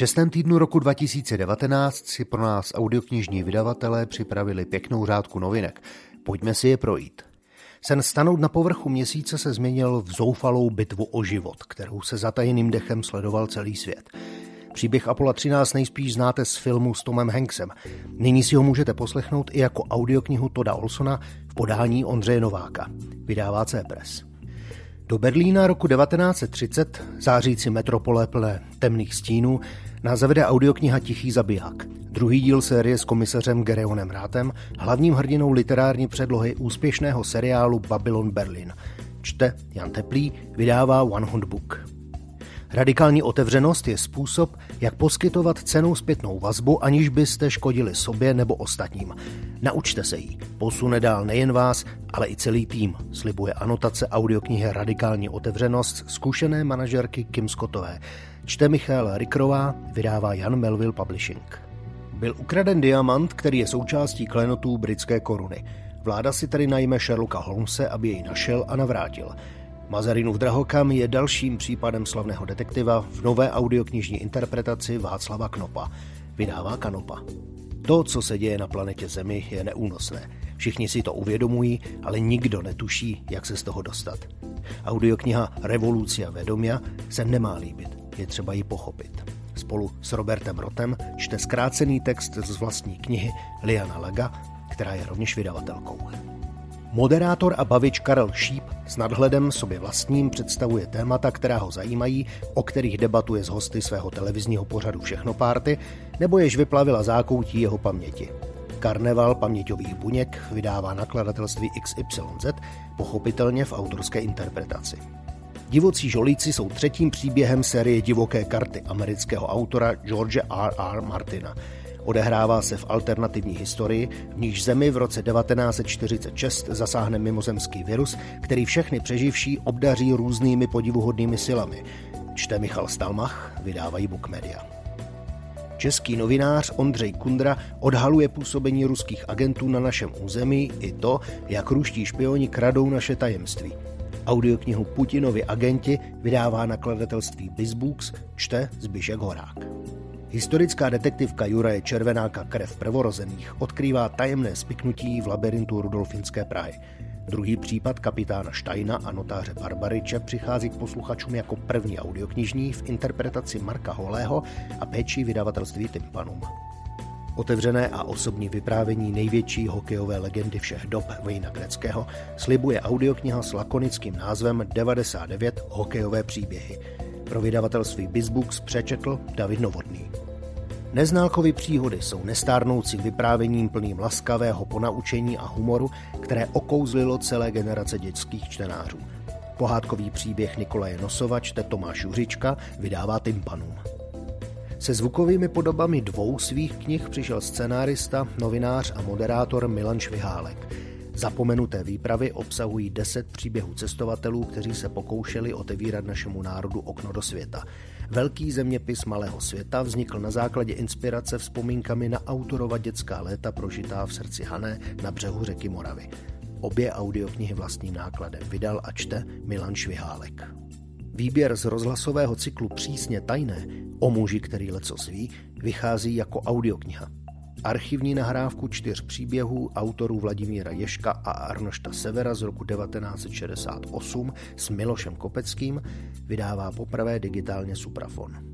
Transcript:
šestém týdnu roku 2019 si pro nás audioknižní vydavatelé připravili pěknou řádku novinek. Pojďme si je projít. Sen stanout na povrchu měsíce se změnil v zoufalou bitvu o život, kterou se zatajeným dechem sledoval celý svět. Příběh Apollo 13 nejspíš znáte z filmu s Tomem Hanksem. Nyní si ho můžete poslechnout i jako audioknihu Toda Olsona v podání Ondřeje Nováka. Vydává C-Press. Do Berlína roku 1930, zářící metropole plné temných stínů, nás zavede audiokniha Tichý zabiják. Druhý díl série s komisařem Gereonem Rátem, hlavním hrdinou literární předlohy úspěšného seriálu Babylon Berlin. Čte Jan Teplý, vydává One Hunt Book. Radikální otevřenost je způsob, jak poskytovat cenou zpětnou vazbu, aniž byste škodili sobě nebo ostatním. Naučte se jí. Posune dál nejen vás, ale i celý tým, slibuje anotace audioknihy Radikální otevřenost zkušené manažerky Kim Scottové. Čte Michal Rikrová, vydává Jan Melville Publishing. Byl ukraden diamant, který je součástí klenotů britské koruny. Vláda si tedy najme Sherlocka Holmese, aby jej našel a navrátil. Mazarinův drahokam je dalším případem slavného detektiva v nové audioknižní interpretaci Václava Knopa. Vydává Kanopa. To, co se děje na planetě Zemi, je neúnosné. Všichni si to uvědomují, ale nikdo netuší, jak se z toho dostat. Audiokniha Revolucia Vedomia se nemá líbit, je třeba ji pochopit. Spolu s Robertem Rotem čte zkrácený text z vlastní knihy Liana Laga, která je rovněž vydavatelkou. Moderátor a bavič Karel Šíp s nadhledem sobě vlastním představuje témata, která ho zajímají, o kterých debatuje s hosty svého televizního pořadu Všechno párty, nebo jež vyplavila zákoutí jeho paměti. Karneval paměťových buněk vydává nakladatelství XYZ, pochopitelně v autorské interpretaci. Divocí žolíci jsou třetím příběhem série Divoké karty amerického autora George R. R. Martina – Odehrává se v alternativní historii, v níž Zemi v roce 1946 zasáhne mimozemský virus, který všechny přeživší obdaří různými podivuhodnými silami. Čte Michal Stalmach, vydávají Book Media. Český novinář Ondřej Kundra odhaluje působení ruských agentů na našem území i to, jak ruští špioni kradou naše tajemství. Audioknihu Putinovi agenti vydává nakladatelství Bizbooks, čte Zbyšek Horák. Historická detektivka Juraje Červenáka Krev prvorozených odkrývá tajemné spiknutí v labirintu Rudolfinské Prahy. Druhý případ kapitána Štajna a notáře Barbariče přichází k posluchačům jako první audioknižní v interpretaci Marka Holého a péči vydavatelství Timpanum. Otevřené a osobní vyprávění největší hokejové legendy všech dob Vejna Greckého slibuje audiokniha s lakonickým názvem 99 hokejové příběhy. Pro vydavatelství Bizbooks přečetl David Novotný. Neználkovy příhody jsou nestárnoucím vyprávěním plným laskavého ponaučení a humoru, které okouzlilo celé generace dětských čtenářů. Pohádkový příběh Nikolaje Nosova čte Tomáš Juřička, vydává Timpanum. Se zvukovými podobami dvou svých knih přišel scenárista, novinář a moderátor Milan Švihálek. Zapomenuté výpravy obsahují deset příběhů cestovatelů, kteří se pokoušeli otevírat našemu národu okno do světa. Velký zeměpis malého světa vznikl na základě inspirace vzpomínkami na autorova dětská léta prožitá v srdci Hané na břehu řeky Moravy. Obě audioknihy vlastním nákladem vydal a čte Milan Švihálek. Výběr z rozhlasového cyklu Přísně tajné o muži, který leco sví, vychází jako audiokniha. Archivní nahrávku čtyř příběhů autorů Vladimíra Ješka a Arnošta Severa z roku 1968 s Milošem Kopeckým vydává poprvé digitálně Suprafon.